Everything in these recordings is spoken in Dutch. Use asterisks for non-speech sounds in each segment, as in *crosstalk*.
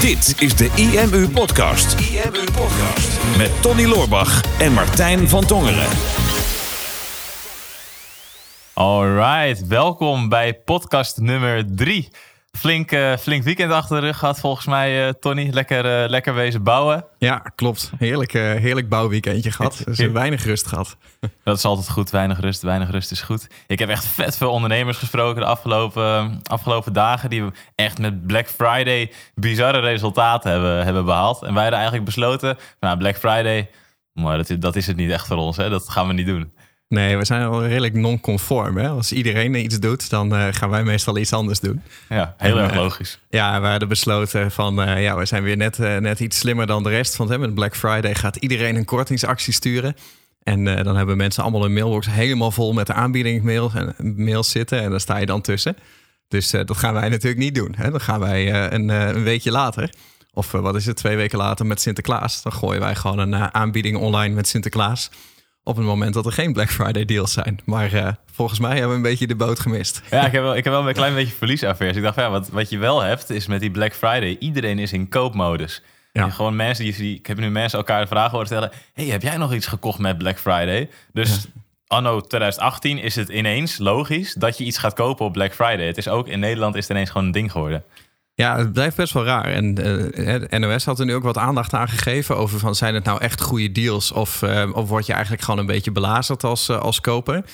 Dit is de IMU Podcast. IMU Podcast. Met Tony Loorbach en Martijn van Tongeren. Alright, welkom bij podcast nummer 3. Flink, eh, flink weekend achter de rug gehad volgens mij, eh, Tony. Lekker, eh, lekker wezen bouwen. Ja, klopt. Heerlijk, heerlijk bouwweekendje gehad. *laughs* Dus weinig rust gehad. *laughs* Dat is altijd goed, weinig rust, weinig rust is goed. Ik heb echt vet veel ondernemers gesproken de afgelopen, afgelopen dagen... die echt met Black Friday bizarre resultaten hebben, hebben behaald. En wij hadden eigenlijk besloten, nou Black Friday, maar dat, is- dat is het niet echt voor ons. Hè? Dat gaan we niet doen. Nee, we zijn al redelijk non-conform. Als iedereen iets doet, dan eh, gaan wij meestal iets anders doen. Ja, heel En, erg eh, logisch. Ja, we hadden besloten van, eh, ja, we zijn weer net, net iets slimmer dan de rest. Want hè, met Black Friday gaat iedereen een kortingsactie sturen. En dan hebben mensen allemaal hun mailbox helemaal vol met de aanbiedingsmails en mails zitten. En daar sta je dan tussen. Dus dat gaan wij natuurlijk niet doen. Hè? Dan gaan wij een, een weekje later, of wat is het, twee weken later met Sinterklaas. Dan gooien wij gewoon een aanbieding online met Sinterklaas. Op het moment dat er geen Black Friday deals zijn. Maar eh, volgens mij hebben we een beetje de boot gemist. Ja, ik heb wel, ik heb wel een klein beetje verliesaversie. Ik dacht, ja, wat, wat je wel hebt, is met die Black Friday... iedereen is in koopmodus. Ja. En gewoon mensen, die, die- ik heb nu mensen elkaar de vraag horen stellen... hey, heb jij nog iets gekocht met Black Friday? Dus anno 2018 is het ineens logisch dat je iets gaat kopen op Black Friday. Het is ook in Nederland is het ineens gewoon een ding geworden. Ja, het blijft best wel raar. En eh, de NOS had er nu ook wat aandacht aan gegeven over van zijn het nou echt goede deals of, eh, of word je eigenlijk gewoon een beetje belazerd als, eh, als koper?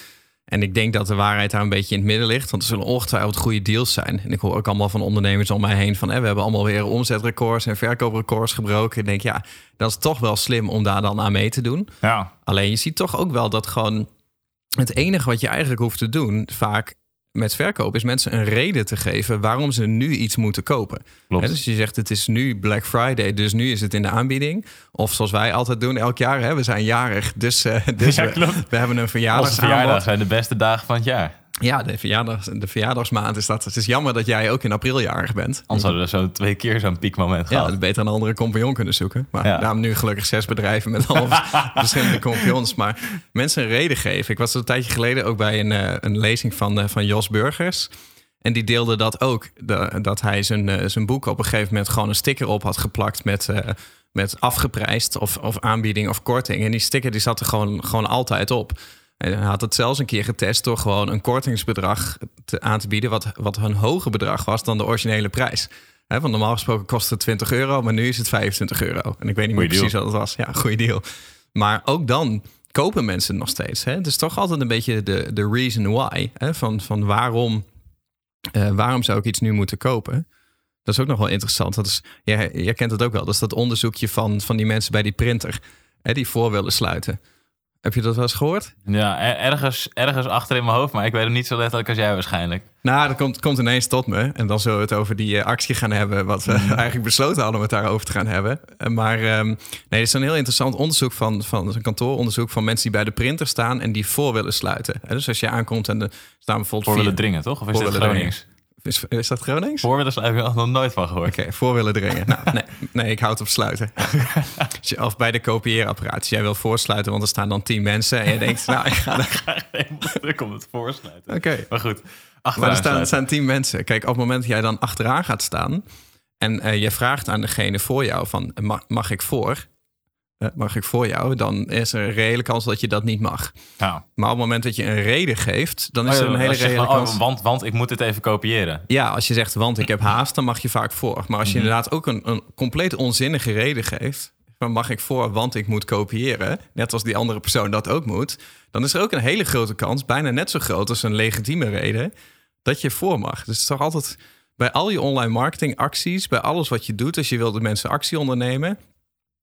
En ik denk dat de waarheid daar een beetje in het midden ligt, want er zullen ongetwijfeld goede deals zijn. En ik hoor ook allemaal van ondernemers om mij heen van eh, we hebben allemaal weer omzetrecords en verkooprecords gebroken. Ik denk ja, dat is toch wel slim om daar dan aan mee te doen. Ja, Alleen je ziet toch ook wel dat gewoon het enige wat je eigenlijk hoeft te doen, vaak met verkoop, is mensen een reden te geven waarom ze nu iets moeten kopen. Klopt. Hè, dus je zegt het is nu Black Friday, dus nu is het in de aanbieding. Of zoals wij altijd doen elk jaar, hè, we zijn jarig, dus, eh, dus *laughs* Ja, we, hebben een onze verjaardagsaanbod. verjaardag zijn de beste dagen van het jaar. Ja, de, verjaardags, de verjaardagsmaand is dat. Het is jammer dat jij ook in april jarig bent. Anders hadden we zo twee keer zo'n piekmoment Ja, gehad. dat beter een andere compagnon kunnen zoeken. Maar Ja. daarom nu gelukkig zes bedrijven met allemaal *laughs* verschillende compagnons. Maar mensen een reden geven. Ik was een tijdje geleden ook bij een, eh, een lezing van, eh, van Jos Burgers. En die deelde dat ook. de- dat hij zijn, eh, zijn boek op een gegeven moment gewoon een sticker op had geplakt met, met afgeprijsd of, of aanbieding of korting. En die sticker die zat er gewoon, gewoon altijd op. En hij had het zelfs een keer getest door gewoon een kortingsbedrag te, aan te bieden, wat, wat een hoger bedrag was dan de originele prijs. Hè, want normaal gesproken kost het 20 euro, maar nu is het 25 euro. En ik weet niet meer precies wat het was. Ja, goede deal. Maar ook dan kopen mensen nog steeds. Hè? Het is toch altijd een beetje de, de reason why. Hè? Van, van waarom, eh, waarom zou ik iets nu moeten kopen? Dat is ook nog wel interessant. Dat is, jij, jij kent het ook wel. Dat is dat onderzoekje van, van die mensen bij die printer. Hè, die voor willen sluiten. Heb je dat wel eens gehoord? Ja, er- ergens, ergens achter in mijn hoofd, maar ik weet het niet zo letterlijk als jij waarschijnlijk. Nou, dat komt, komt ineens tot me. En dan zullen we het over die eh, actie gaan hebben. Wat we *laughs* eigenlijk besloten hadden om het daarover te gaan hebben. Eh, maar ehm, nee, het is een heel interessant onderzoek van, van een kantooronderzoek van mensen die bij de printer staan en die voor willen sluiten. Dus als je aankomt en er staan bijvoorbeeld Voor willen dringen, toch? Of is willen Gronings? Is, is dat Gronings? Voor willen sluiten, heb ik nog nooit van gehoord. Oké, voor willen dringen. *laughs* Nou, nee, nee, ik houd op sluiten. *laughs* Of bij de kopieerapparaat. Jij wil voorsluiten, want er staan dan tien mensen. En je denkt, *laughs* nou, ik ga er... Ik kom het voorsluiten. Oké. Maar goed, Maar er staan, tien mensen. Kijk, op het moment dat jij dan achteraan gaat staan... en eh, je vraagt aan degene voor jou van... mag, mag ik voor? Eh, mag ik voor jou? Dan is er een reële kans dat je dat niet mag. Maar op het moment dat je een reden geeft... dan is oh, er een hele reële van, kans... oh, want, want ik moet het even kopiëren. Ja, als je zegt, want ik heb haast, dan mag je vaak voor. Maar als je Mhm. inderdaad ook een, een compleet onzinnige reden geeft... van mag ik voor, want ik moet kopiëren... net als die andere persoon dat ook moet... dan is er ook een hele grote kans, bijna net zo groot als een legitieme reden... dat je voor mag. Dus het is toch altijd bij al je online marketingacties... bij alles wat je doet, als je wilt dat mensen actie ondernemen...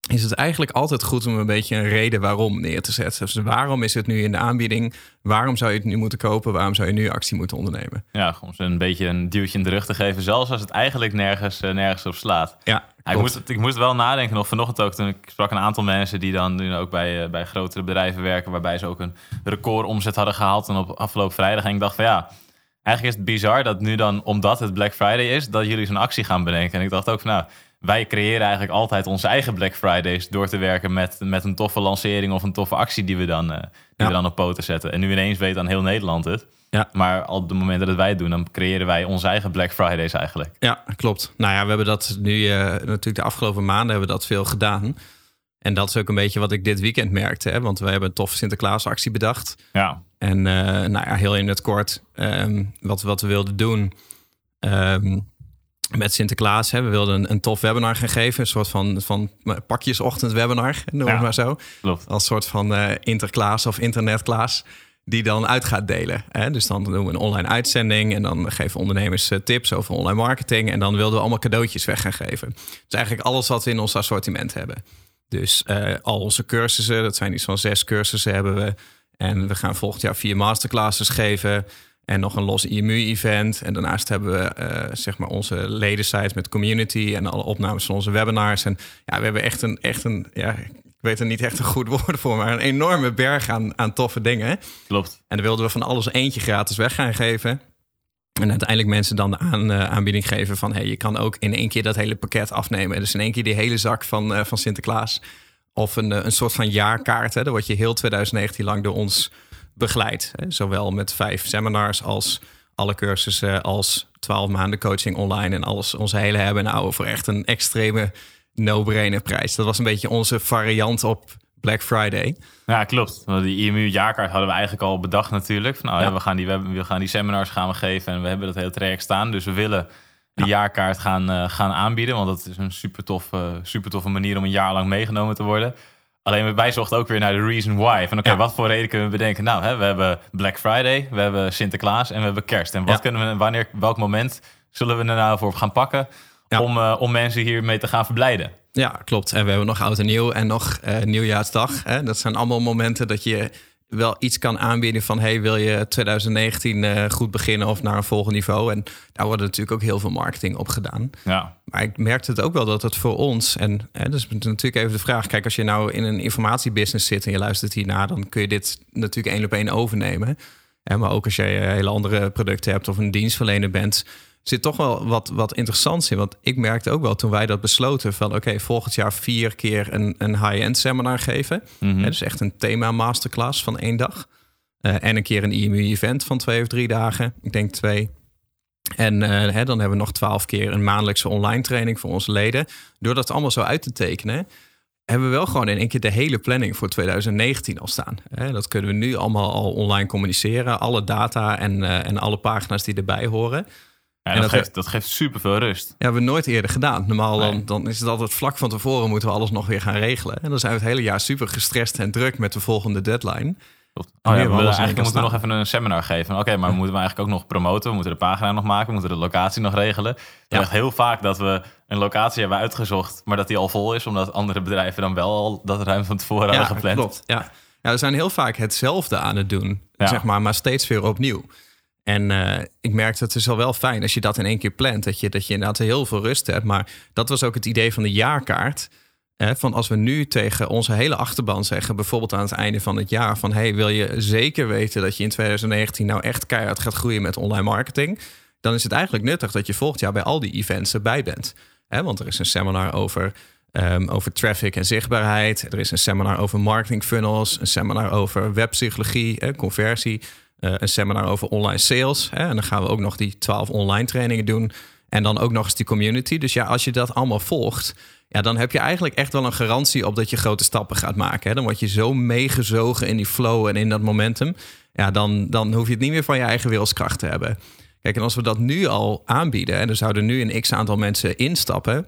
is het eigenlijk altijd goed om een beetje een reden waarom neer te zetten. Dus waarom is het nu in de aanbieding? Waarom zou je het nu moeten kopen? Waarom zou je nu actie moeten ondernemen? Ja, gewoon ze een beetje een duwtje in de rug te geven. Zelfs als het eigenlijk nergens, eh, nergens op slaat. Ja, ik, moest, ik moest wel nadenken nog vanochtend ook. Toen ik sprak een aantal mensen die dan nu ook bij, eh, bij grotere bedrijven werken. Waarbij ze ook een record omzet hadden gehaald. En op afgelopen vrijdag. En ik dacht van ja, eigenlijk is het bizar dat nu dan, omdat het Black Friday is, dat jullie zo'n actie gaan bedenken. En ik dacht ook van, nou, wij creëren eigenlijk altijd onze eigen Black Fridays door te werken met, met een toffe lancering of een toffe actie die we dan, eh, die Ja. we dan op poten zetten. En nu ineens weet dan heel Nederland het. Ja. Maar op de momenten dat wij het doen, dan creëren wij onze eigen Black Fridays eigenlijk. Ja, klopt. Nou ja, we hebben dat nu eh, natuurlijk de afgelopen maanden hebben we dat veel gedaan. En dat is ook een beetje wat ik dit weekend merkte. Hè? Want we hebben een toffe Sinterklaasactie bedacht. Ja, En eh, nou ja, heel in het kort, ehm, wat, wat we wilden doen ehm, met Sinterklaas. Hè? We wilden een, een tof webinar gaan geven. Een soort van, van pakjesochtend webinar, *laughs* noem Ja. maar zo. klopt. Als soort van eh Interklaas of Internetklaas. Die dan uit gaat delen. Hè? Dus dan doen we een online uitzending. En dan geven ondernemers eh, tips over online marketing. En dan wilden we allemaal cadeautjes weg gaan geven. Dus eigenlijk alles wat we in ons assortiment hebben. Dus eh, al onze cursussen, dat zijn iets van zes cursussen hebben we. En we gaan volgend jaar vier masterclasses geven. En nog een los IMU-event. En daarnaast hebben we eh, zeg maar onze ledensite met community. En alle opnames van onze webinars. En ja, we hebben echt een, echt een ja, ik weet er niet echt een goed *laughs* woord voor, maar een enorme berg aan, aan toffe dingen. Klopt. En dan wilden we van alles eentje gratis weg gaan geven. En uiteindelijk mensen dan de aan, eh, aanbieding geven van... Hey, je kan ook in één keer dat hele pakket afnemen. Dus in één keer die hele zak van, eh, van Sinterklaas. Of een, een soort van jaarkaart. Hè. Dan word je heel 2019 lang door ons begeleid. Zowel met vijf seminars als alle cursussen... als 12 maanden coaching online en alles. Onze hele hebben en houden voor echt een extreme no-brainer prijs. Dat was een beetje onze variant op Black Friday. Ja, klopt. Want die IMU-jaarkaart hadden we eigenlijk al bedacht natuurlijk. Van, nou, Ja. ja, we, gaan die, we, gaan die seminars gaan we geven en we hebben dat hele traject staan. Dus we willen die jaarkaart gaan, eh, gaan aanbieden. Want dat is een super, eh, super toffe manier om een jaar lang meegenomen te worden. Alleen wij zochten ook weer naar de reason why. Van oké, Ja. wat voor reden kunnen we bedenken? Nou, hè, we hebben Black Friday, we hebben Sinterklaas en we hebben kerst. En wat Ja. kunnen we, wanneer, welk moment zullen we er nou voor gaan pakken Ja. om, eh, om mensen hiermee te gaan verblijden? Ja, klopt. En we hebben nog oud en nieuw en nog eh, nieuwjaarsdag. Hè? Dat zijn allemaal momenten dat je wel iets kan aanbieden van... hey, wil je 2019 eh, goed beginnen of naar een volgend niveau? En daar wordt natuurlijk ook heel veel marketing op gedaan. Ja, Maar ik merkte het ook wel dat het voor ons... en hè, dus natuurlijk even de vraag... kijk, als je nou in een informatiebusiness zit en je luistert hiernaar... dan kun je dit natuurlijk één op één overnemen. Hè, maar ook als jij eh, hele andere producten hebt of een dienstverlener bent... zit toch wel wat, wat interessants in. Want ik merkte ook wel toen wij dat besloten... van oké, volgend jaar vier keer een, een high-end seminar geven. Mhm. Hè, dus echt een thema masterclass van één dag. Eh, en een keer een IMU-event van twee of drie dagen. Ik denk twee. En eh, hè, dan hebben we nog twaalf keer een maandelijkse online training voor onze leden. Door dat allemaal zo uit te tekenen, hebben we wel gewoon in één keer de hele planning voor 2019 al staan. Hè, dat kunnen we nu allemaal al online communiceren. Alle data en, eh, en alle pagina's die erbij horen. Ja, En dat, dat- geeft, dat geeft super veel rust. Ja, hebben we nooit eerder gedaan. Normaal dan, Nee. dan is het altijd vlak van tevoren moeten we alles nog weer gaan regelen. En dan zijn we het hele jaar super gestrest en druk met de volgende deadline. Klopt. Oh ja, we we eigenlijk moeten we nog even een seminar geven. Oké, maar moeten we eigenlijk ook nog promoten? We moeten de pagina nog maken, we moeten de locatie nog regelen. Het Ja. echt heel vaak dat we een locatie hebben uitgezocht, maar dat die al vol is, omdat andere bedrijven dan wel al dat ruim van tevoren hadden gepland. klopt. Ja. ja, we zijn heel vaak hetzelfde aan het doen, Ja. zeg maar, maar steeds weer opnieuw. En eh, ik merkte het is al wel fijn als je dat in één keer plant, dat je, dat je inderdaad heel veel rust hebt. Maar dat was ook het idee van de jaarkaart. Hè, van als we nu tegen onze hele achterban zeggen, bijvoorbeeld aan het einde van het jaar, van hey, wil je zeker weten dat je in 2019 nou echt keihard gaat groeien met online marketing? Dan is het eigenlijk nuttig dat je volgend jaar bij al die events erbij bent. Hè, want er is een seminar over, ehm, over traffic en zichtbaarheid. Er is een seminar over marketing funnels. Een seminar over webpsychologie, hè, conversie. Eh, een seminar over online sales. Hè, en dan gaan we ook nog die 12 online trainingen doen. En dan ook nog eens die community. Dus ja, als je dat allemaal volgt, ja, dan heb je eigenlijk echt wel een garantie op dat je grote stappen gaat maken. Hè. Dan word je zo meegezogen in die flow en in dat momentum. Ja, dan, dan hoef je het niet meer van je eigen wilskracht te hebben. Kijk, en als we dat nu al aanbieden, en er zouden nu een x aantal mensen instappen.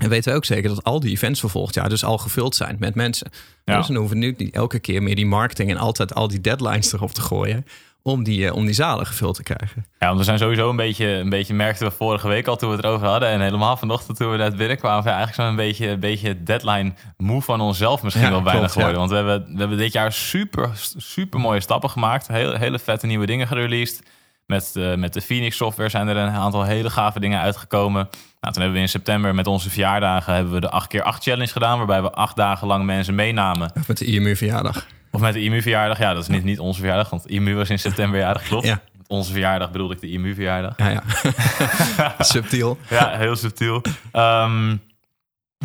En weten we ook zeker dat al die events volgend jaar dus al gevuld zijn met mensen. Ja. Dus dan hoeven we nu niet elke keer meer die marketing en altijd al die deadlines erop te gooien. Om die, eh, om die zalen gevuld te krijgen. Ja, want we zijn sowieso een beetje, een beetje, merkten we vorige week al toen we het erover hadden. En helemaal vanochtend toen we net binnenkwamen. van, ja, Eigenlijk zo'n beetje, een beetje deadline moe van onszelf misschien Ja, wel bijna klopt, ja. geworden. Want we hebben, we hebben dit jaar super, super mooie stappen gemaakt. Hele, hele vette nieuwe dingen gereleased. Met, de met de Phoenix software zijn er een aantal hele gave dingen uitgekomen. Nou, toen hebben we in september met onze verjaardagen hebben we de 8 keer 8 challenge gedaan. Waarbij we acht dagen lang mensen meenamen. Of met de IMU verjaardag. Of met de IMU verjaardag. Ja, dat is niet, niet onze verjaardag, want IMU was in september jarig, klopt. Ja. onze verjaardag bedoelde ik de IMU-verjaardag. Ja, ja. *laughs* Subtiel. Ja, heel subtiel. Ehm,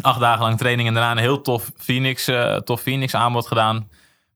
acht dagen lang training en daarna een heel tof Phoenix, eh, tof Phoenix aanbod gedaan.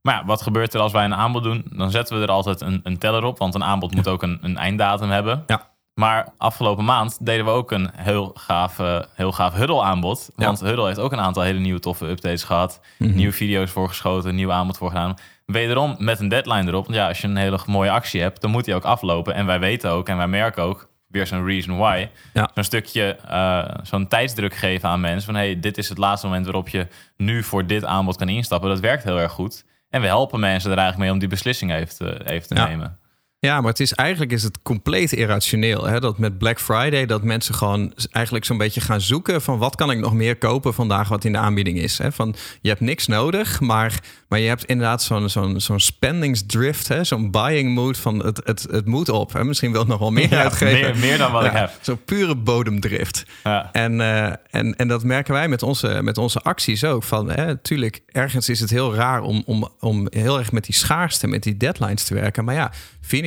Maar ja, wat gebeurt er als wij een aanbod doen? Dan zetten we er altijd een, een teller op, want een aanbod moet ook een, een einddatum hebben. Ja. Maar afgelopen maand deden we ook een heel gaaf, eh, heel gaaf Huddle aanbod. Ja. Want Huddle heeft ook een aantal hele nieuwe toffe updates gehad. Mhm. Nieuwe video's voorgeschoten, nieuw aanbod voor gedaan. Wederom met een deadline erop. Want ja, als je een hele mooie actie hebt, dan moet die ook aflopen. En wij weten ook en wij merken ook, weer zo'n reason why. Ja. Zo'n stukje, eh, zo'n tijdsdruk geven aan mensen. Van hey, dit is het laatste moment waarop je nu voor dit aanbod kan instappen. Dat werkt heel erg goed. En we helpen mensen er eigenlijk mee om die beslissing even te, even te Ja. nemen. Ja, maar het is eigenlijk is het compleet irrationeel. Hè? Dat met Black Friday dat mensen gewoon eigenlijk zo'n beetje gaan zoeken van wat kan ik nog meer kopen vandaag wat in de aanbieding is. Hè? Van je hebt niks nodig, maar, maar je hebt inderdaad zo'n zo'n zo'n spendingsdrift, hè? zo'n buying mood van het, het, het moet op. Hè? Misschien wil het nog wel meer Ja, uitgeven. meer- meer dan wat ik heb. Zo'n pure bodemdrift. Ja. En, eh, en, en dat merken wij met onze, met onze acties ook. Van, hè, tuurlijk, ergens is het heel raar om, om, om heel erg met die schaarste, met die deadlines te werken. Maar ja,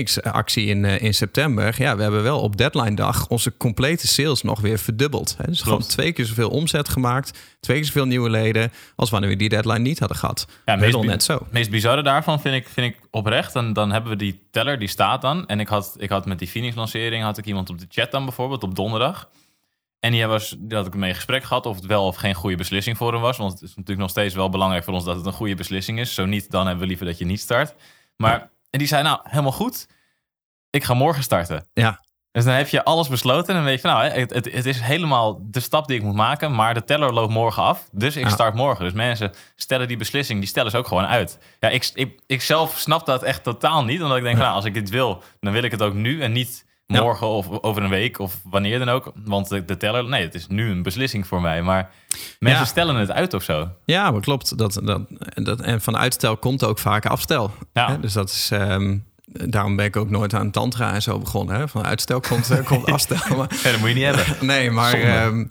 Phoenix-actie in, eh, in september. Ja, we hebben wel op deadline dag onze complete sales nog weer verdubbeld. Hè. Dus gewoon twee keer zoveel omzet gemaakt. Twee keer zoveel nieuwe leden. als wanneer we die deadline niet hadden gehad. Ja, meest, net zo. Het meest bizarre daarvan vind ik, vind ik oprecht. En dan hebben we die teller, die staat dan. En ik had, ik had met die Phoenix-lancering had ik iemand op de chat dan bijvoorbeeld op donderdag. En die, was, die had ik mee in gesprek gehad of het wel of geen goede beslissing voor hem was. Want het is natuurlijk nog steeds wel belangrijk voor ons dat het een goede beslissing is. Zo niet, dan hebben we liever dat je niet start. Maar en die zei, nou, helemaal goed. Ik ga morgen starten. Ja. Dus dan heb je alles besloten en dan weet je nou, het, het, het is helemaal de stap die ik moet maken. Maar de teller loopt morgen af, dus ik Ja. start morgen. Dus mensen stellen die beslissing, die stellen ze ook gewoon uit. Ja, ik, ik, ik zelf snap dat echt totaal niet. Omdat ik denk, nou, als ik dit wil, dan wil ik het ook nu en niet. Morgen of over een week of wanneer dan ook. Want de, de teller, nee, het is nu een beslissing voor mij. Maar mensen Ja. stellen het uit of zo. Ja, maar klopt. Dat, dat, dat, en van uitstel komt ook vaak afstel. Ja. Hè, Dus dat is. ehm, daarom ben ik ook nooit aan tantra en zo begonnen. Hè? Van uitstel komt, eh, komt *laughs* afstel. Maar, Ja, dat moet je niet hebben. *laughs* nee, maar, Zonde.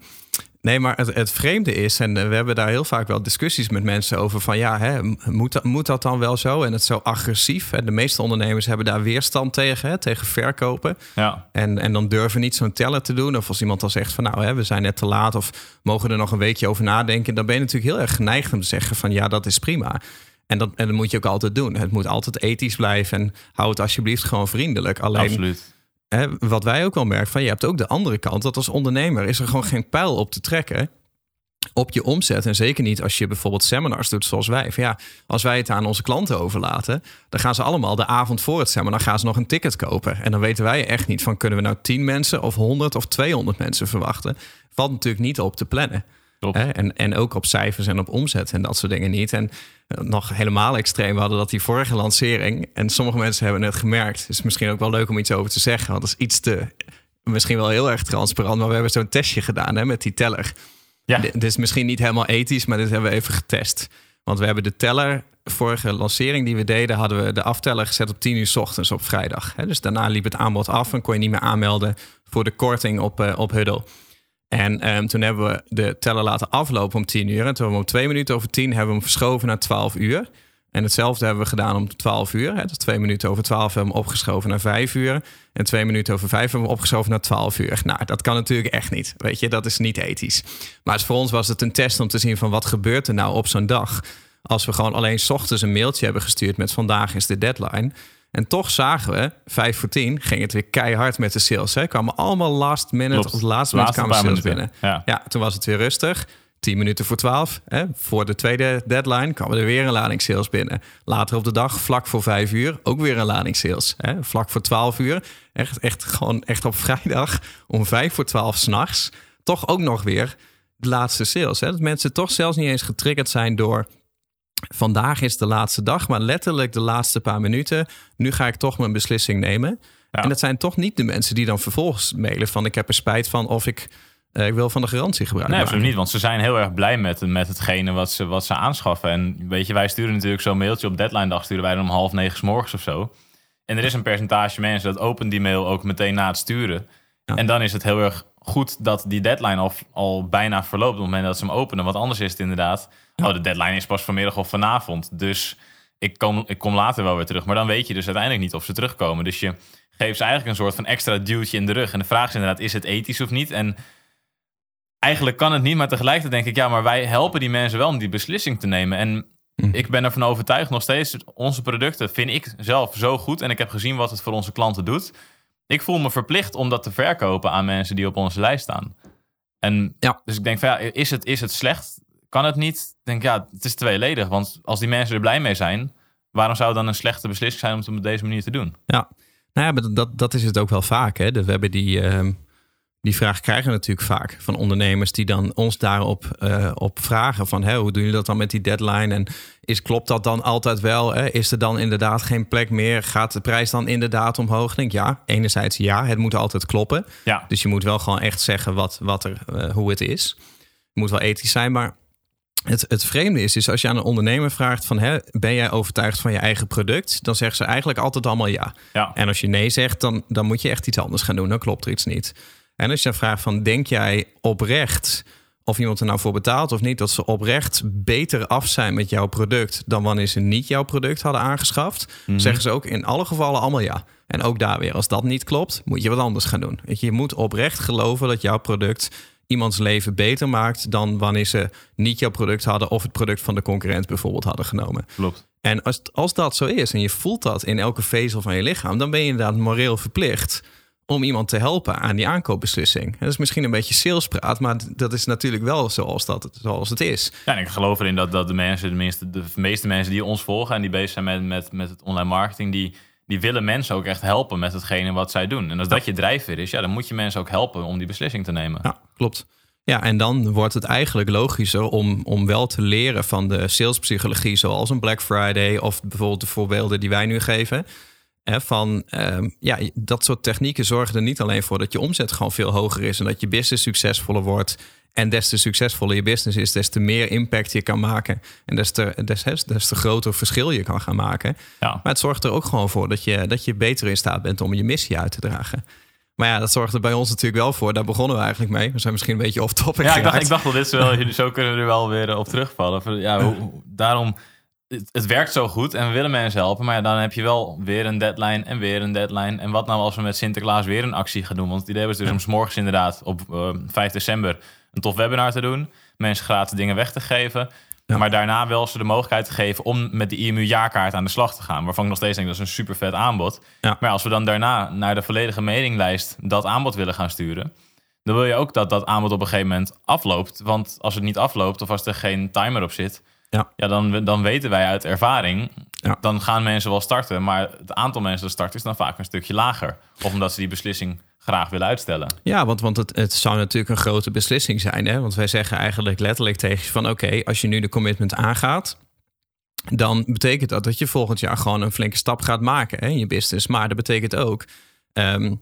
Nee, maar het, het vreemde is, en we hebben daar heel vaak wel discussies met mensen over van ja, hè, moet, dat, moet dat dan wel zo? En het zo agressief. Hè? De meeste ondernemers hebben daar weerstand tegen, hè, tegen verkopen. Ja. En, en dan durven niet zo'n teller te doen. Of als iemand dan zegt van nou, hè, we zijn net te laat of mogen er nog een weekje over nadenken. Dan ben je natuurlijk heel erg geneigd om te zeggen van ja, dat is prima. En dat, en dat moet je ook altijd doen. Het moet altijd ethisch blijven en hou het alsjeblieft gewoon vriendelijk. Alleen Absoluut. Wat wij ook wel merken, van je hebt ook de andere kant. Dat als ondernemer is er gewoon geen pijl op te trekken op je omzet. En zeker niet als je bijvoorbeeld seminars doet zoals wij. Van ja, als wij het aan onze klanten overlaten, dan gaan ze allemaal de avond voor het seminar gaan ze nog een ticket kopen. En dan weten wij echt niet van kunnen we nou 10 mensen of 100 of 200 mensen verwachten. Valt natuurlijk niet op te plannen. En, en ook op cijfers en op omzet en dat soort dingen niet. En eh, nog helemaal extreem, we hadden dat die vorige lancering. En sommige mensen hebben het gemerkt. Het is misschien ook wel leuk om iets over te zeggen. Want dat is iets te, misschien wel heel erg transparant. Maar we hebben zo'n testje gedaan hè, met die teller. Ja. Dit is misschien niet helemaal ethisch, maar dit hebben we even getest. Want we hebben de teller, vorige lancering die we deden, hadden we de afteller gezet op 10 uur 's ochtends op vrijdag. Hè? Dus daarna liep het aanbod af en kon je niet meer aanmelden voor de korting op, eh, op Huddle. En ehm, toen hebben we de teller laten aflopen om 10 uur. En toen hebben we om twee minuten over 10 hebben we hem verschoven naar 12 uur. En hetzelfde hebben we gedaan om 12 uur. Hè? Dus twee minuten over 12 hebben we hem opgeschoven naar 5 uur. En twee minuten over 5 hebben we opgeschoven naar 12 uur. Nou, dat kan natuurlijk echt niet. Weet je, dat is niet ethisch. Maar voor ons was het een test om te zien van wat gebeurt er nou op zo'n dag. Als we gewoon alleen 's ochtends een mailtje hebben gestuurd met vandaag is de deadline. En toch zagen we, 5 voor 10, ging het weer keihard met de sales. Hè? Kwamen allemaal last minute, Klopt. of laatste minuut kwamen sales minuten. binnen. Ja. Ja, toen was het weer rustig. 10 minuten voor 12. Hè? Voor de tweede deadline kwam er weer een lading sales binnen. Later op de dag, vlak voor 5 uur, ook weer een lading sales. Hè? Vlak voor 12 uur, echt, echt, gewoon echt op vrijdag om 5 voor 12 s'nachts, toch ook nog weer de laatste sales. Hè? Dat mensen toch zelfs niet eens getriggerd zijn door vandaag is de laatste dag, maar letterlijk de laatste paar minuten. Nu ga ik toch mijn beslissing nemen. Ja. En dat zijn toch niet de mensen die dan vervolgens mailen van ik heb er spijt van of ik, eh, ik wil van de garantie gebruiken. Nee, absoluut niet. Want ze zijn heel erg blij met, met hetgene wat ze, wat ze aanschaffen. En weet je, wij sturen natuurlijk zo'n mailtje op deadline dag. Sturen wij dan om half negen 's morgens of zo. En er is een percentage mensen dat opent die mail ook meteen na het sturen. Ja. En dan is het heel erg goed dat die deadline al, al bijna verloopt op het moment dat ze hem openen. Want anders is het inderdaad, oh, de deadline is pas vanmiddag of vanavond. Dus ik kom, ik kom later wel weer terug. Maar dan weet je dus uiteindelijk niet of ze terugkomen. Dus je geven ze eigenlijk een soort van extra duwtje in de rug. En de vraag is inderdaad, is het ethisch of niet? En eigenlijk kan het niet, maar tegelijkertijd denk ik, ja, maar wij helpen die mensen wel om die beslissing te nemen. En Mhm. ik ben ervan overtuigd nog steeds, onze producten vind ik zelf zo goed. En ik heb gezien wat het voor onze klanten doet. Ik voel me verplicht om dat te verkopen aan mensen die op onze lijst staan. En Ja. dus ik denk van ja, is het, is het slecht? Kan het niet? Ik denk ja, het is tweeledig. Want als die mensen er blij mee zijn, waarom zou het dan een slechte beslissing zijn om het op deze manier te doen? Ja, nou ja, maar dat, dat is het ook wel vaak. Hè? We hebben die, ehm, die vraag krijgen we natuurlijk vaak van ondernemers die dan ons daarop eh, op vragen van hoe doen jullie dat dan met die deadline en is, klopt dat dan altijd wel? Hè? Is er dan inderdaad geen plek meer? Gaat de prijs dan inderdaad omhoog? Ik denk ja, enerzijds ja, het moet altijd kloppen. Ja, Dus je moet wel gewoon echt zeggen wat, wat er, eh, hoe het is. Het moet wel ethisch zijn, maar het, het vreemde is, is als je aan een ondernemer vraagt van, hè, ben jij overtuigd van je eigen product? Dan zeggen ze eigenlijk altijd allemaal ja. ja. En als je nee zegt, dan, dan moet je echt iets anders gaan doen. Dan klopt er iets niet. En als je dan vraagt van, denk jij oprecht of iemand er nou voor betaalt of niet, dat ze oprecht beter af zijn met jouw product dan wanneer ze niet jouw product hadden aangeschaft, zeggen ze ook in alle gevallen allemaal ja. En ook daar weer, als dat niet klopt, moet je wat anders gaan doen. Je moet oprecht geloven dat jouw product iemands leven beter maakt dan wanneer ze niet jouw product hadden of het product van de concurrent bijvoorbeeld hadden genomen. klopt. En als, als dat zo is en je voelt dat in elke vezel van je lichaam, dan ben je inderdaad moreel verplicht om iemand te helpen aan die aankoopbeslissing. Dat is misschien een beetje salespraat, maar dat is natuurlijk wel zoals, dat, zoals het is. Ja, en ik geloof erin dat, dat de mensen, tenminste de meeste mensen die ons volgen en die bezig zijn met, met, met het online marketing, die, die willen mensen ook echt helpen met hetgene wat zij doen. En als dat je drijfveer is, ja, dan moet je mensen ook helpen om die beslissing te nemen. Ja, klopt. Ja, en dan wordt het eigenlijk logischer om, om wel te leren van de salespsychologie, zoals een Black Friday of bijvoorbeeld de voorbeelden die wij nu geven. Hè, van ehm, ja, dat soort technieken zorgen er niet alleen voor dat je omzet gewoon veel hoger is en dat je business succesvoller wordt. En des te succesvoller je business is, des te meer impact je kan maken. En des te, des, des, te groter verschil je kan gaan maken. Ja. Maar het zorgt er ook gewoon voor dat je, dat je beter in staat bent om je missie uit te dragen. Maar ja, dat zorgt er bij ons natuurlijk wel voor. Daar begonnen we eigenlijk mee. We zijn misschien een beetje off topic Ja, ik dacht, ik dacht wel, dit is wel, *laughs* zo kunnen we er wel weer op terugvallen. Ja, hoe- *laughs* daarom, het, het werkt zo goed en we willen mensen helpen. Maar ja, dan heb je wel weer een deadline en weer een deadline. En wat nou als we met Sinterklaas weer een actie gaan doen? Want het idee was dus om 's morgens inderdaad op eh, 5 december een tof webinar te doen. Mensen gratis dingen weg te geven. Ja. Maar daarna wel ze de mogelijkheid te geven om met de IMU-jaarkaart aan de slag te gaan. Waarvan ik nog steeds denk dat is een super vet aanbod. Ja. Maar als we dan daarna naar de volledige mailinglijst dat aanbod willen gaan sturen dan wil je ook dat dat aanbod op een gegeven moment afloopt. Want als het niet afloopt of als er geen timer op zit, Ja. ja, dan, dan weten wij uit ervaring, Ja. dan gaan mensen wel starten. Maar het aantal mensen dat start is dan vaak een stukje lager. Of omdat ze die beslissing graag willen uitstellen. Ja, want, want het, het zou natuurlijk een grote beslissing zijn. Hè? Want wij zeggen eigenlijk letterlijk tegen je van... oké, als je nu de commitment aangaat... dan betekent dat dat je volgend jaar gewoon een flinke stap gaat maken hè, in je business. Maar dat betekent ook... ehm,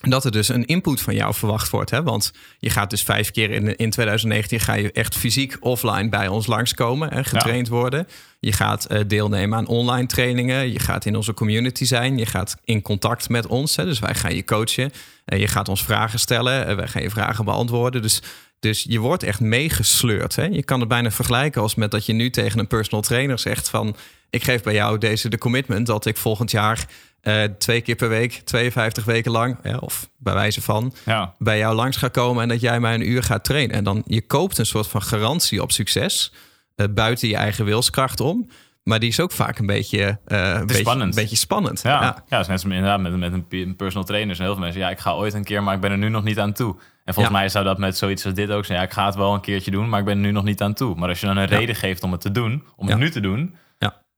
dat er dus een input van jou verwacht wordt. Hè? Want je gaat dus vijf keer in, in 2019 ga je echt fysiek offline bij ons langskomen en getraind worden. Je gaat eh, deelnemen aan online trainingen. Je gaat in onze community zijn. Je gaat in contact met ons. Hè? Dus wij gaan je coachen. En je gaat ons vragen stellen. En wij gaan je vragen beantwoorden. Dus, dus je wordt echt meegesleurd. Hè? Je kan het bijna vergelijken als met dat je nu tegen een personal trainer zegt van... ik geef bij jou deze de commitment dat ik volgend jaar... eh, twee keer per week, 52 weken lang, ja, of bij wijze van, Ja, bij jou langs ga komen en dat jij mij een uur gaat trainen. En dan je koopt een soort van garantie op succes eh, buiten je eigen wilskracht om. Maar die is ook vaak een beetje, eh, een beetje spannend. Een beetje spannend. ja. ja. Ja. zoals inderdaad met, met een pe- een personal trainer. zijn heel veel mensen, ja, ik ga ooit een keer, maar ik ben er nu nog niet aan toe. En volgens Ja. mij zou dat met zoiets als dit ook zijn. Ja, ik ga het wel een keertje doen, maar ik ben er nu nog niet aan toe. Maar als je dan een reden geeft om het te doen, om het nu te doen.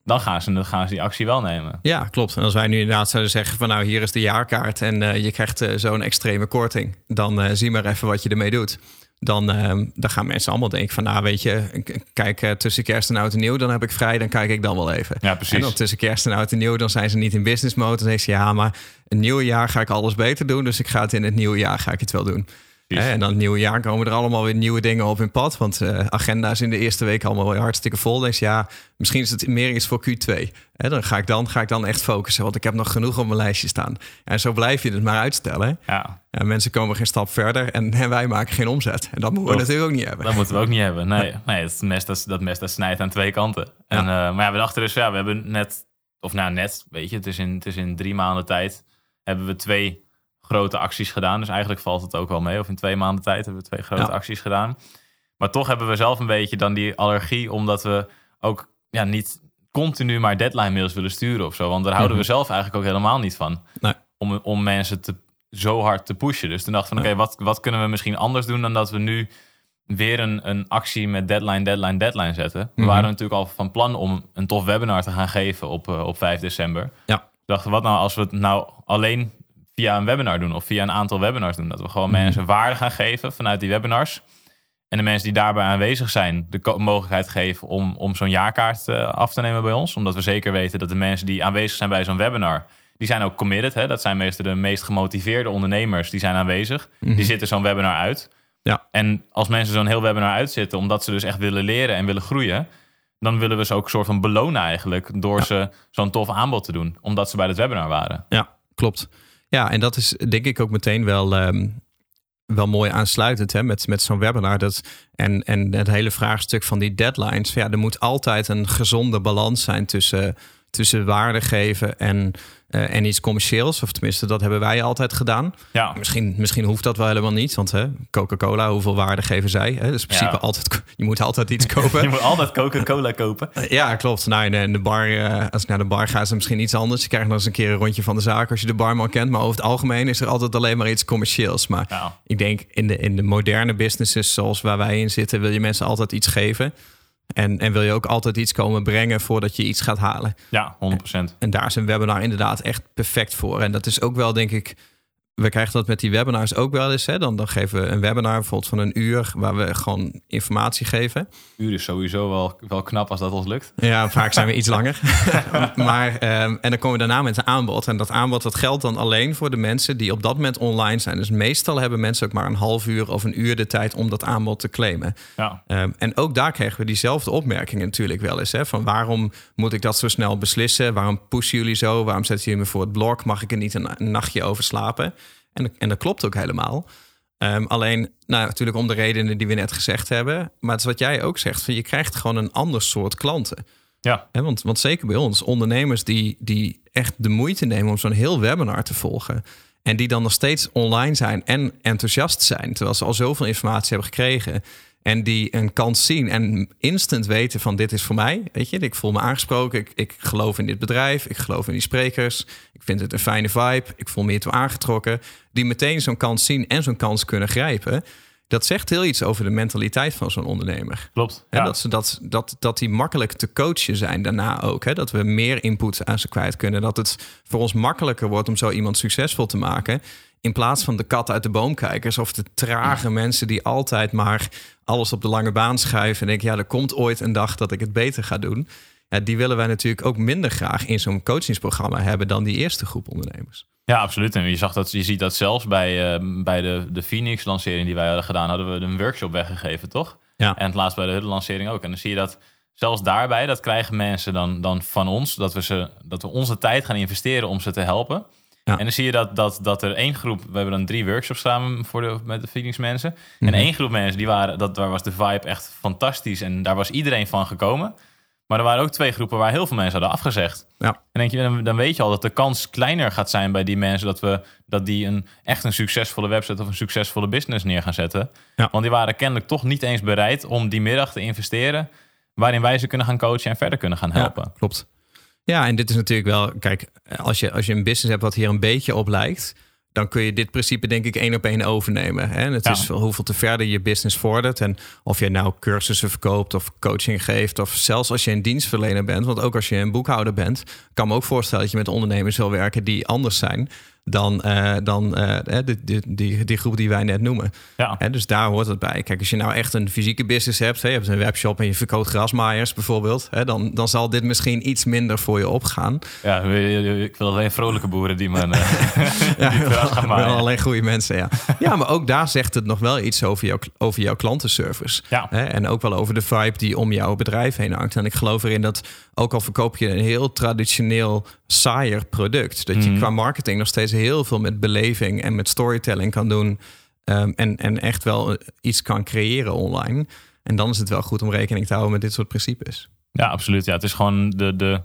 Dan, gaan ze, dan gaan ze die actie wel nemen. Ja, klopt. En als wij nu inderdaad zouden zeggen van nou, hier is de jaarkaart en eh, je krijgt eh, zo'n extreme korting, dan eh, zie maar even wat je ermee doet. Dan, eh, dan gaan mensen allemaal denken van nou, weet je, kijk tussen kerst en oud en nieuw, dan heb ik vrij, dan kijk ik dan wel even. Ja, precies. En dan tussen kerst en oud en nieuw, dan zijn ze niet in business mode. Dan zeggen ze ja, maar een nieuw jaar ga ik alles beter doen, dus ik ga het in het nieuwe jaar ga ik het wel doen. Precies. En dan het nieuwe jaar komen er allemaal weer nieuwe dingen op in pad. Want eh, agenda's in de eerste week allemaal weer hartstikke vol. Dus ja, misschien is het meer iets voor Q2. Hè, dan ga ik dan, ga ik dan echt focussen. Want ik heb nog genoeg op mijn lijstje staan. En zo blijf je het maar uitstellen. Ja, Ja, mensen komen geen stap verder en, en wij maken geen omzet. En dat moeten we natuurlijk ook niet hebben. dat moeten we ook niet hebben. Nee, nee het mes, dat, dat mes dat snijdt aan twee kanten. En, eh, maar ja, we dachten dus, ja, we hebben net, of nou net, weet je, het is in, het is in drie maanden tijd hebben we twee grote acties gedaan. Dus eigenlijk valt het ook wel mee. Of in twee maanden tijd hebben we twee grote Ja. acties gedaan. Maar toch hebben we zelf een beetje dan die allergie, omdat we ook ja, niet continu maar deadline mails willen sturen of zo. Want daar houden we zelf eigenlijk ook helemaal niet van. Mhm. Nee. Om, om mensen te, zo hard te pushen. Dus toen dachten we, oké, wat, wat kunnen we misschien anders doen dan dat we nu weer een, een actie met deadline, deadline, deadline zetten. We Mhm. waren natuurlijk al van plan om een tof webinar te gaan geven op, eh, op 5 december. Ja. We dachten, wat nou als we het nou alleen via een webinar doen of via een aantal webinars doen? Dat we gewoon Mhm. mensen waarde gaan geven vanuit die webinars. En de mensen die daarbij aanwezig zijn, de mogelijkheid geven om, om zo'n jaarkaart eh, af te nemen bij ons. Omdat we zeker weten dat de mensen die aanwezig zijn bij zo'n webinar, die zijn ook committed. Hè? Dat zijn meestal de meest gemotiveerde ondernemers, die zijn aanwezig. Die zitten zo'n webinar uit. Ja. En als mensen zo'n heel webinar uitzitten, omdat ze dus echt willen leren en willen groeien, dan willen we ze ook een soort van belonen eigenlijk door ze zo'n tof aanbod te doen, omdat ze bij het webinar waren. Ja, klopt. Ja, en dat is denk ik ook meteen wel, ehm, wel mooi aansluitend hè, met, met zo'n webinar. Dat, en, en het hele vraagstuk van die deadlines. Ja, er moet altijd een gezonde balans zijn tussen, tussen waarde geven en, eh, en iets commercieels. Of tenminste, dat hebben wij altijd gedaan. Ja, Misschien, misschien hoeft dat wel helemaal niet. Want Coca-Cola, hoeveel waarde geven zij? Hè? Dus in principe Ja. altijd, je moet altijd iets *laughs* kopen. je moet altijd Coca-Cola kopen. Ja, klopt. Nou, in de bar, eh, als ik naar de bar ga, is het misschien iets anders. Je krijgt nog eens een keer een rondje van de zaak als je de barman kent. Maar over het algemeen is er altijd alleen maar iets commercieels. Maar Ja. ik denk in de, in de moderne businesses zoals waar wij in zitten, wil je mensen altijd iets geven. En, en wil je ook altijd iets komen brengen voordat je iets gaat halen. Ja, 100%. En daar is een webinar inderdaad echt perfect voor. En dat is ook wel, denk ik. We krijgen dat met die webinars ook wel eens. Hè? Dan, dan geven we een webinar bijvoorbeeld van een uur waar we gewoon informatie geven. Uur is sowieso wel, wel knap als dat ons lukt. Ja, vaak zijn we iets langer. *laughs* *laughs* maar, ehm, en dan komen we daarna met een aanbod. En dat aanbod dat geldt dan alleen voor de mensen die op dat moment online zijn. Dus meestal hebben mensen ook maar een half uur of een uur de tijd om dat aanbod te claimen. Ja, Ehm, en ook daar krijgen we diezelfde opmerkingen natuurlijk wel eens. Hè? Van waarom moet ik dat zo snel beslissen? Waarom pushen jullie zo? Waarom zetten jullie me voor het blok? Mag ik er niet een, een nachtje over slapen? En, en dat klopt ook helemaal. Ehm, alleen, nou, natuurlijk om de redenen die we net gezegd hebben. Maar het is wat jij ook zegt. Van je krijgt gewoon een ander soort klanten. ja, want, want zeker bij ons, ondernemers die, die echt de moeite nemen om zo'n heel webinar te volgen. En die dan nog steeds online zijn en enthousiast zijn. Terwijl ze al zoveel informatie hebben gekregen. En die een kans zien en instant weten van dit is voor mij. Weet je, ik voel me aangesproken. Ik, ik geloof in dit bedrijf. Ik geloof in die sprekers. Ik vind het een fijne vibe. Ik voel me hiertoe aangetrokken. Die meteen zo'n kans zien en zo'n kans kunnen grijpen. Dat zegt heel iets over de mentaliteit van zo'n ondernemer. klopt. Ja. dat, ze dat, dat, dat die makkelijk te coachen zijn daarna ook. Hè? Dat we meer input aan ze kwijt kunnen. Dat het voor ons makkelijker wordt om zo iemand succesvol te maken. In plaats van de kat uit de boom kijkers of de trage mensen die altijd maar alles op de lange baan schuiven. En denken, ja, er komt ooit een dag dat ik het beter ga doen. Ja, die willen wij natuurlijk ook minder graag in zo'n coachingsprogramma hebben dan die eerste groep ondernemers. Ja, absoluut. En je, zag dat, je ziet dat zelfs bij, eh, bij de, de Phoenix-lancering die wij hadden gedaan, hadden we een workshop weggegeven, toch? Ja. En het laatst bij de Hudde-lancering ook. En dan zie je dat zelfs daarbij, dat krijgen mensen dan, dan van ons, dat we, ze, dat we onze tijd gaan investeren om ze te helpen. Ja. En dan zie je dat, dat, dat er één groep, we hebben dan drie workshops samen voor de, met de Phoenix mensen. Mhm. En één groep mensen, die waren, dat, daar was de vibe echt fantastisch en daar was iedereen van gekomen. Maar er waren ook twee groepen waar heel veel mensen hadden afgezegd. Ja. En denk je, dan, dan weet je al dat de kans kleiner gaat zijn bij die mensen dat we dat die een echt een succesvolle website of een succesvolle business neer gaan zetten. Ja. Want die waren kennelijk toch niet eens bereid om die middag te investeren waarin wij ze kunnen gaan coachen en verder kunnen gaan helpen. Ja, klopt. Ja, en dit is natuurlijk wel, kijk, als je, als je een business hebt wat hier een beetje op lijkt, dan kun je dit principe denk ik één op één overnemen. Hè? En het Ja. is hoeveel te verder je business vordert. En of je nou cursussen verkoopt of coaching geeft. Of zelfs als je een dienstverlener bent. Want ook als je een boekhouder bent, kan me ook voorstellen dat je met ondernemers wil werken die anders zijn dan, eh, dan eh, de, de, die, die groep die wij net noemen. Ja. Hè, dus daar hoort het bij. Kijk, als je nou echt een fysieke business hebt, hè, je hebt een webshop en je verkoopt grasmaaiers bijvoorbeeld, hè, dan, dan zal dit misschien iets minder voor je opgaan. Ja, ik wil alleen vrolijke boeren die men eh, *laughs* Ja, die gras gaan wel maaien. alleen goede mensen, ja. Ja, maar ook daar zegt het nog wel iets over, jouw over jouw klantenservice. Ja. Hè, en ook wel over de vibe die om jouw bedrijf heen hangt. En ik geloof erin dat, ook al verkoop je een heel traditioneel saaier product, dat je Mhm. qua marketing nog steeds heel veel met beleving en met storytelling kan doen. ehm, en, en echt wel iets kan creëren online. En dan is het wel goed om rekening te houden met dit soort principes. Ja, absoluut. Ja, het is gewoon de, de,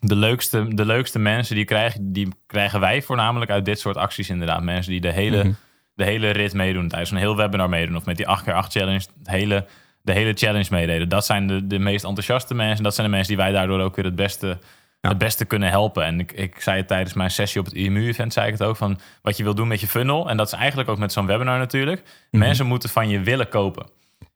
de leukste, de leukste mensen die krijgen, die krijgen wij voornamelijk uit dit soort acties inderdaad. Mensen die de hele, Mhm. de hele rit meedoen, tijdens een heel webinar meedoen. Of met die 8x8 challenge, het hele, de hele challenge meededen. Dat zijn de, de meest enthousiaste mensen. Dat zijn de mensen die wij daardoor ook weer het beste, Ja. het beste kunnen helpen. En ik, ik zei het tijdens mijn sessie op het IMU-event, zei ik het ook, van wat je wil doen met je funnel. En dat is eigenlijk ook met zo'n webinar natuurlijk. Mensen moeten van je willen kopen.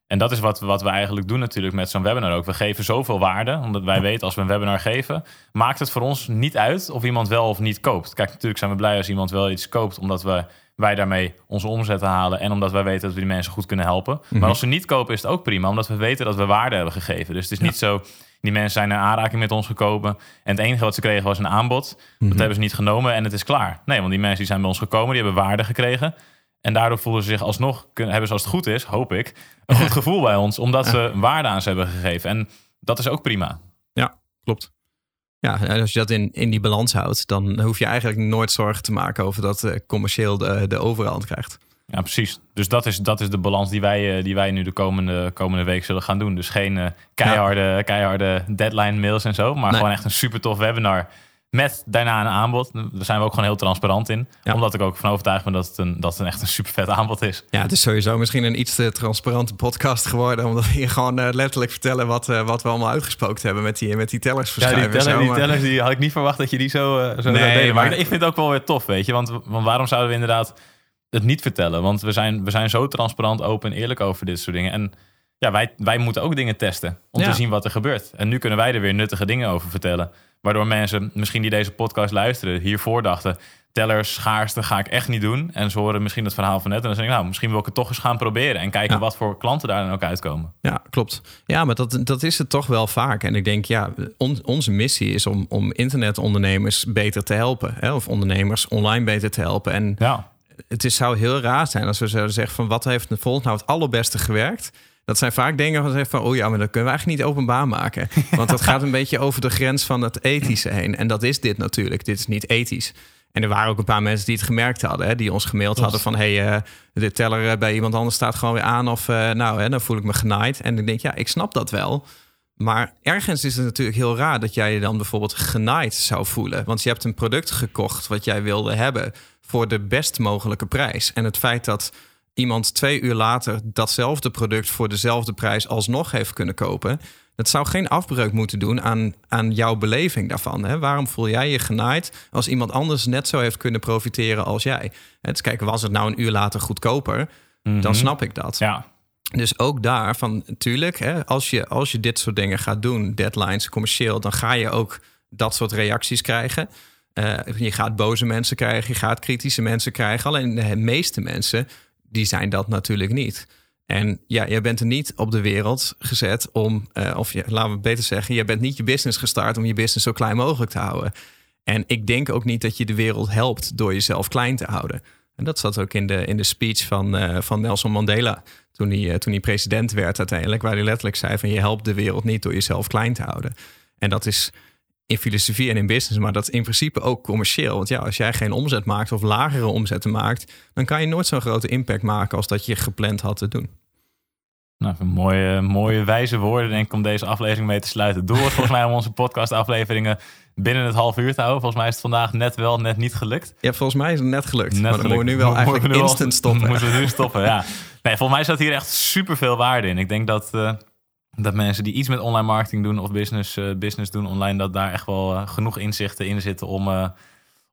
En dat is wat, wat we eigenlijk doen natuurlijk met zo'n webinar ook. We geven zoveel waarde, omdat wij weten als we een webinar geven, maakt het voor ons niet uit of iemand wel of niet koopt. Kijk, natuurlijk zijn we blij als iemand wel iets koopt, omdat we, wij daarmee onze omzet halen en omdat wij weten dat we die mensen goed kunnen helpen. Maar als ze niet kopen is het ook prima, omdat we weten dat we waarde hebben gegeven. Dus het is niet zo, die mensen zijn in aanraking met ons gekomen en het enige wat ze kregen was een aanbod. Dat hebben ze niet genomen en het is klaar. Nee, want die mensen die zijn bij ons gekomen, die hebben waarde gekregen. En daardoor voelen ze zich alsnog, hebben ze als het goed is, hoop ik, een goed *laughs* gevoel bij ons. Omdat ze waarde aan ze hebben gegeven. En dat is ook prima. Ja, klopt. Ja, en als je dat in, in die balans houdt, dan hoef je eigenlijk nooit zorgen te maken over dat eh, commercieel de, de overhand krijgt. Ja, precies. Dus dat is, dat is de balans die wij, eh, die wij nu de komende, komende week zullen gaan doen. Dus geen eh, keiharde, keiharde deadline mails en zo. Maar Nee. gewoon echt een super tof webinar. Met daarna een aanbod. Daar zijn we ook gewoon heel transparant in. Ja. Omdat ik ook van overtuigd ben dat het, een, dat het een echt een super vet aanbod is. Ja, het is sowieso misschien een iets te transparante podcast geworden. Omdat we hier gewoon eh, letterlijk vertellen wat, wat we allemaal uitgespookt hebben met die, met die tellers Ja, die, verschuiven. teller, en die maar- tellers die had ik niet verwacht dat je die zo, eh, zo Nee, maar- ik vind het ook wel weer tof, weet je. Want, want waarom zouden we inderdaad het niet vertellen? Want we zijn, we zijn zo transparant, open en eerlijk over dit soort dingen. En ja, wij, wij moeten ook dingen testen om Ja. te zien wat er gebeurt. En nu kunnen wij er weer nuttige dingen over vertellen. Waardoor mensen, misschien die deze podcast luisteren, hiervoor dachten... tellers, schaarste ga ik echt niet doen. En ze horen misschien het verhaal van net. En dan zeg ik, nou, misschien wil ik het toch eens gaan proberen. En kijken Ja. wat voor klanten daar dan ook uitkomen. Ja, klopt. Ja, maar dat, dat is het toch wel vaak. En ik denk, ja, on- onze missie is om, om internetondernemers beter te helpen. Hè? Of ondernemers online beter te helpen. En Ja, het is, zou heel raar zijn als we zouden zeggen van wat heeft volgens nou het allerbeste gewerkt. Dat zijn vaak dingen van zeggen van oh ja, maar dat kunnen we eigenlijk niet openbaar maken. *laughs* Want dat gaat een beetje over de grens van het ethische heen. En dat is dit natuurlijk. Dit is niet ethisch. En er waren ook een paar mensen die het gemerkt hadden, hè, die ons gemaild hadden van hey, eh, de teller eh, bij iemand anders staat gewoon weer aan of eh, nou, hè, dan voel ik me genaaid. En ik denk ja, ik snap dat wel. Maar ergens is het natuurlijk heel raar dat jij je dan bijvoorbeeld genaaid zou voelen. Want je hebt een product gekocht wat jij wilde hebben voor de best mogelijke prijs. En het feit dat iemand twee uur later datzelfde product voor dezelfde prijs alsnog heeft kunnen kopen. Dat zou geen afbreuk moeten doen aan, aan jouw beleving daarvan. Hè? Waarom voel jij je genaaid als iemand anders net zo heeft kunnen profiteren als jij? En dus kijk, was het nou een uur later goedkoper, dan snap ik dat. ja. Dus ook daar van natuurlijk, hè, als, je, als je dit soort dingen gaat doen, deadlines, commercieel, dan ga je ook dat soort reacties krijgen. Eh, je gaat boze mensen krijgen, je gaat kritische mensen krijgen. Alleen de meeste mensen, die zijn dat natuurlijk niet. En ja, je bent er niet op de wereld gezet om, eh, of laten we beter zeggen, je bent niet je business gestart om je business zo klein mogelijk te houden. En ik denk ook niet dat je de wereld helpt door jezelf klein te houden. En dat zat ook in de, in de speech van, eh, van Nelson Mandela. Toen hij, toen hij president werd uiteindelijk. Waar hij letterlijk zei van je helpt de wereld niet door jezelf klein te houden. En dat is in filosofie en in business. Maar dat is in principe ook commercieel. Want ja, als jij geen omzet maakt of lagere omzetten maakt. Dan kan je nooit zo'n grote impact maken als dat je gepland had te doen. Nou, een mooie, mooie wijze woorden denk ik om deze aflevering mee te sluiten. Doel was *laughs* volgens mij om onze podcastafleveringen binnen het half uur te houden. Volgens mij is het vandaag net wel, net niet gelukt. Ja, volgens mij is het net gelukt. Net maar dan moeten we nu gelukt. wel Mo- eigenlijk moeten we nu instant *laughs* stoppen. Moeten we nu stoppen, ja. Nee, volgens mij zat hier echt super veel waarde in. Ik denk dat, eh, dat mensen die iets met online marketing doen of business, eh, business doen online, dat daar echt wel eh, genoeg inzichten in zitten om, eh,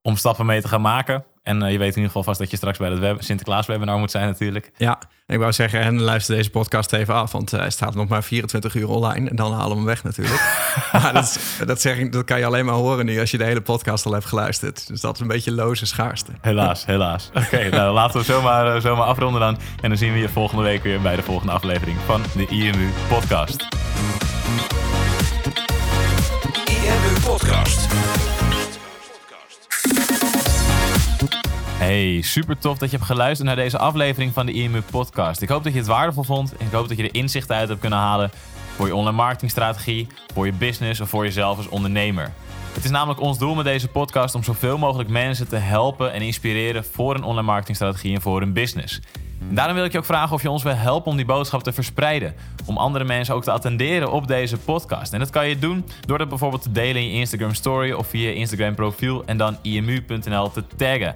om stappen mee te gaan maken. En eh, je weet in ieder geval vast dat je straks bij het web Sinterklaas webinar moet zijn natuurlijk. Ja, ik wou zeggen, en luister deze podcast even af, want eh, hij staat nog maar 24 uur online en dan halen we hem weg natuurlijk. *laughs* maar dat, is- dat, zeg ik, dat kan je alleen maar horen nu als je de hele podcast al hebt geluisterd. Dus dat is een beetje loze schaarste. Helaas, helaas. *laughs* Oké, nou laten we zomaar, eh, zomaar afronden dan. En dan zien we je volgende week weer bij de volgende aflevering van de IMU Podcast. IMU Podcast. Hey, super tof dat je hebt geluisterd naar deze aflevering van de IMU Podcast. Ik hoop dat je het waardevol vond. Ik hoop dat je er inzichten uit hebt kunnen halen voor je online marketingstrategie, voor je business of voor jezelf als ondernemer. Het is namelijk ons doel met deze podcast om zoveel mogelijk mensen te helpen en inspireren voor een online marketingstrategie en voor hun business. En daarom wil ik je ook vragen of je ons wil helpen om die boodschap te verspreiden. Om andere mensen ook te attenderen op deze podcast. En dat kan je doen door dat bijvoorbeeld te delen in je Instagram story of via je Instagram profiel en dan imu.nl te taggen.